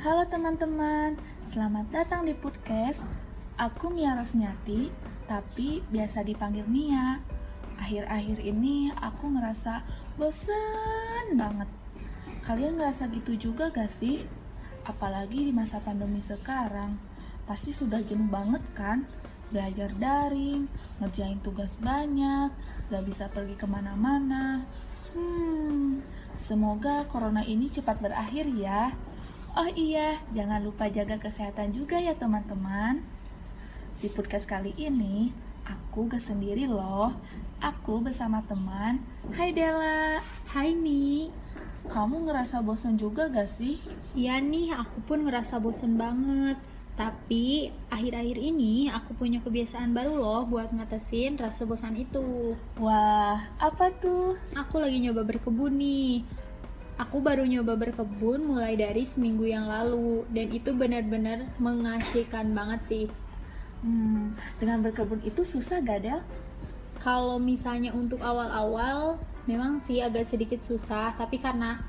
Halo teman-teman, selamat datang di podcast. Aku Mia Rosnyati, tapi biasa dipanggil Mia. Akhir-akhir ini aku ngerasa bosen banget. Kalian ngerasa gitu juga gak sih? Apalagi di masa pandemi sekarang. Pasti sudah jenuh banget kan? Belajar daring, ngerjain tugas banyak, gak bisa pergi ke mana-mana. Hmm, semoga corona ini cepat berakhir ya. Oh iya, jangan lupa jaga kesehatan juga ya teman-teman. Di podcast kali ini, aku gak sendiri loh. Aku bersama teman. Hai Della. Hai Mi. Kamu ngerasa bosan juga gak sih? Iya nih, aku pun ngerasa bosen banget. Tapi akhir-akhir ini aku punya kebiasaan baru loh buat ngatasin rasa bosan itu. Wah, apa tuh? Aku lagi nyoba berkebun nih. Aku baru nyoba berkebun mulai dari seminggu yang lalu dan itu benar-benar mengasihkan banget sih. Hmm, dengan berkebun itu susah gak Del? Kalau misalnya untuk awal-awal memang sih agak sedikit susah, tapi karena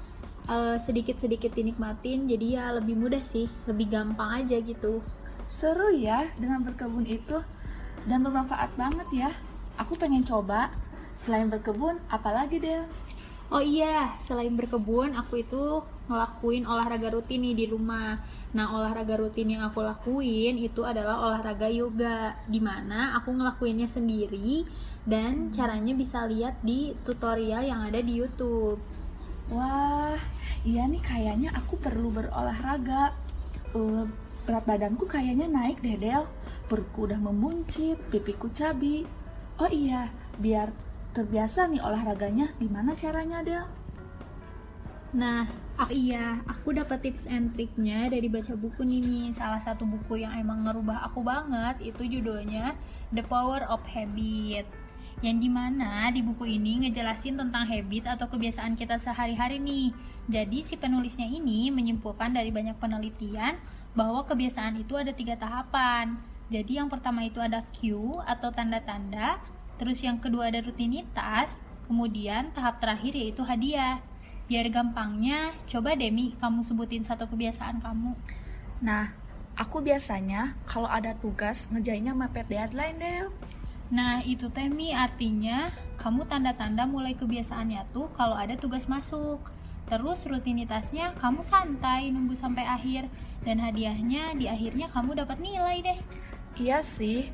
uh, sedikit-sedikit dinikmatin jadi ya lebih mudah sih, lebih gampang aja gitu. Seru ya dengan berkebun itu dan bermanfaat banget ya. Aku pengen coba. Selain berkebun, apalagi Del? Oh iya, selain berkebun, aku itu ngelakuin olahraga rutin nih di rumah. Nah, olahraga rutin yang aku lakuin itu adalah olahraga yoga, di mana aku ngelakuinnya sendiri dan caranya bisa lihat di tutorial yang ada di YouTube. Wah, iya nih kayaknya aku perlu berolahraga. Uh, berat badanku kayaknya naik deh, Del. Perutku udah memuncit, pipiku cabi. Oh iya, biar terbiasa nih olahraganya gimana caranya Del? Nah, aku iya, aku dapat tips and triknya dari baca buku nih nih. Salah satu buku yang emang ngerubah aku banget itu judulnya The Power of Habit. Yang di mana di buku ini ngejelasin tentang habit atau kebiasaan kita sehari-hari nih. Jadi si penulisnya ini menyimpulkan dari banyak penelitian bahwa kebiasaan itu ada tiga tahapan. Jadi yang pertama itu ada cue atau tanda-tanda, Terus yang kedua ada rutinitas, kemudian tahap terakhir yaitu hadiah. Biar gampangnya, coba Demi kamu sebutin satu kebiasaan kamu. Nah, aku biasanya kalau ada tugas ngejainnya mepet deadline Del. Nah, itu Temi artinya kamu tanda-tanda mulai kebiasaannya tuh kalau ada tugas masuk. Terus rutinitasnya kamu santai nunggu sampai akhir dan hadiahnya di akhirnya kamu dapat nilai deh. Iya sih,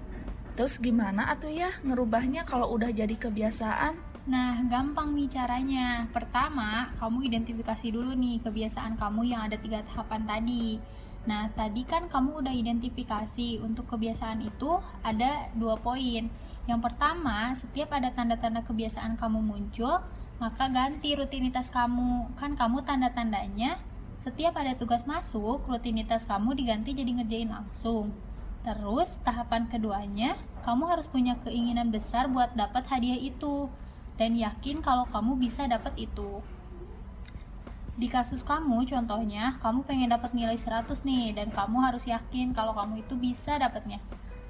Terus gimana atuh ya ngerubahnya kalau udah jadi kebiasaan? Nah, gampang nih caranya. Pertama, kamu identifikasi dulu nih kebiasaan kamu yang ada tiga tahapan tadi. Nah, tadi kan kamu udah identifikasi untuk kebiasaan itu ada dua poin. Yang pertama, setiap ada tanda-tanda kebiasaan kamu muncul, maka ganti rutinitas kamu. Kan kamu tanda-tandanya, setiap ada tugas masuk, rutinitas kamu diganti jadi ngerjain langsung. Terus tahapan keduanya, kamu harus punya keinginan besar buat dapat hadiah itu dan yakin kalau kamu bisa dapat itu. Di kasus kamu, contohnya, kamu pengen dapat nilai 100 nih dan kamu harus yakin kalau kamu itu bisa dapatnya.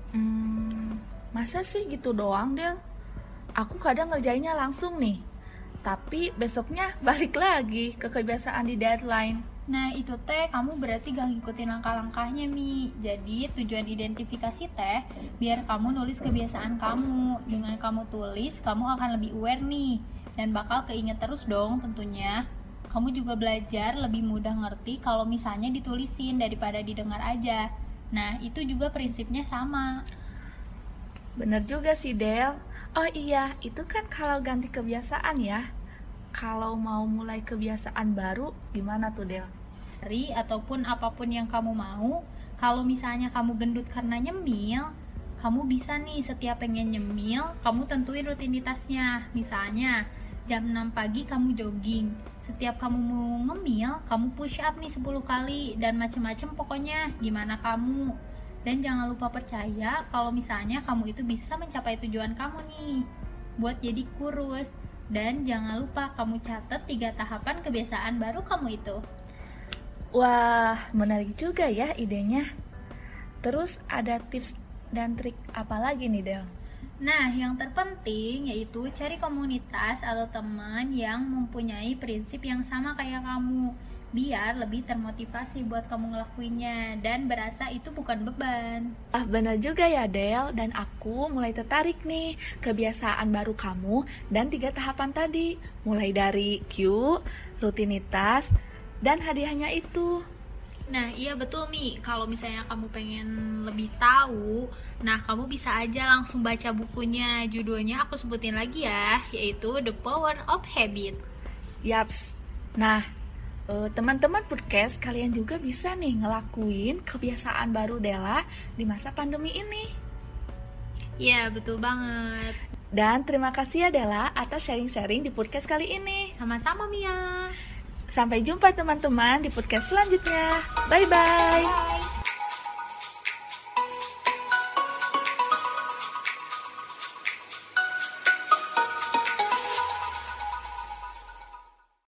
Hmm, masa sih gitu doang, Del? Aku kadang ngerjainnya langsung nih. Tapi besoknya balik lagi ke kebiasaan di deadline. Nah itu teh kamu berarti gak ngikutin langkah-langkahnya Mi. Jadi tujuan identifikasi teh biar kamu nulis kebiasaan kamu. Dengan kamu tulis kamu akan lebih aware nih. Dan bakal keinget terus dong tentunya. Kamu juga belajar lebih mudah ngerti kalau misalnya ditulisin daripada didengar aja. Nah itu juga prinsipnya sama. Bener juga sih Del. Oh iya itu kan kalau ganti kebiasaan ya kalau mau mulai kebiasaan baru gimana tuh Del? Hari ataupun apa pun yang kamu mau, kalau misalnya kamu gendut karena nyemil, kamu bisa nih setiap pengen nyemil, kamu tentuin rutinitasnya. Misalnya, jam 6 pagi kamu jogging. Setiap kamu mau ngemil, kamu push up nih 10 kali dan macem-macem pokoknya gimana kamu. Dan jangan lupa percaya kalau misalnya kamu itu bisa mencapai tujuan kamu nih buat jadi kurus. Dan jangan lupa kamu catat tiga tahapan kebiasaan baru kamu itu. Wah, menarik juga ya idenya. Terus ada tips dan trik apa lagi nih Del? Nah, yang terpenting yaitu cari komunitas atau teman yang mempunyai prinsip yang sama kayak kamu. Biar lebih termotivasi buat kamu ngelakuinnya dan berasa itu bukan beban. Ah benar juga ya Del dan aku mulai tertarik nih kebiasaan baru kamu dan tiga tahapan tadi mulai dari Q, rutinitas, dan hadiahnya itu. Nah, iya betul Mi. Kalau misalnya kamu pengen lebih tahu, nah kamu bisa aja langsung baca bukunya. Judulnya aku sebutin lagi ya, yaitu The Power of Habit. Yaps. Nah, uh, teman-teman podcast kalian juga bisa nih ngelakuin kebiasaan baru Della di masa pandemi ini. Iya, betul banget. Dan terima kasih ya Della atas sharing-sharing di podcast kali ini. Sama-sama Mia. Sampai jumpa teman-teman di podcast selanjutnya. Bye-bye. Bye.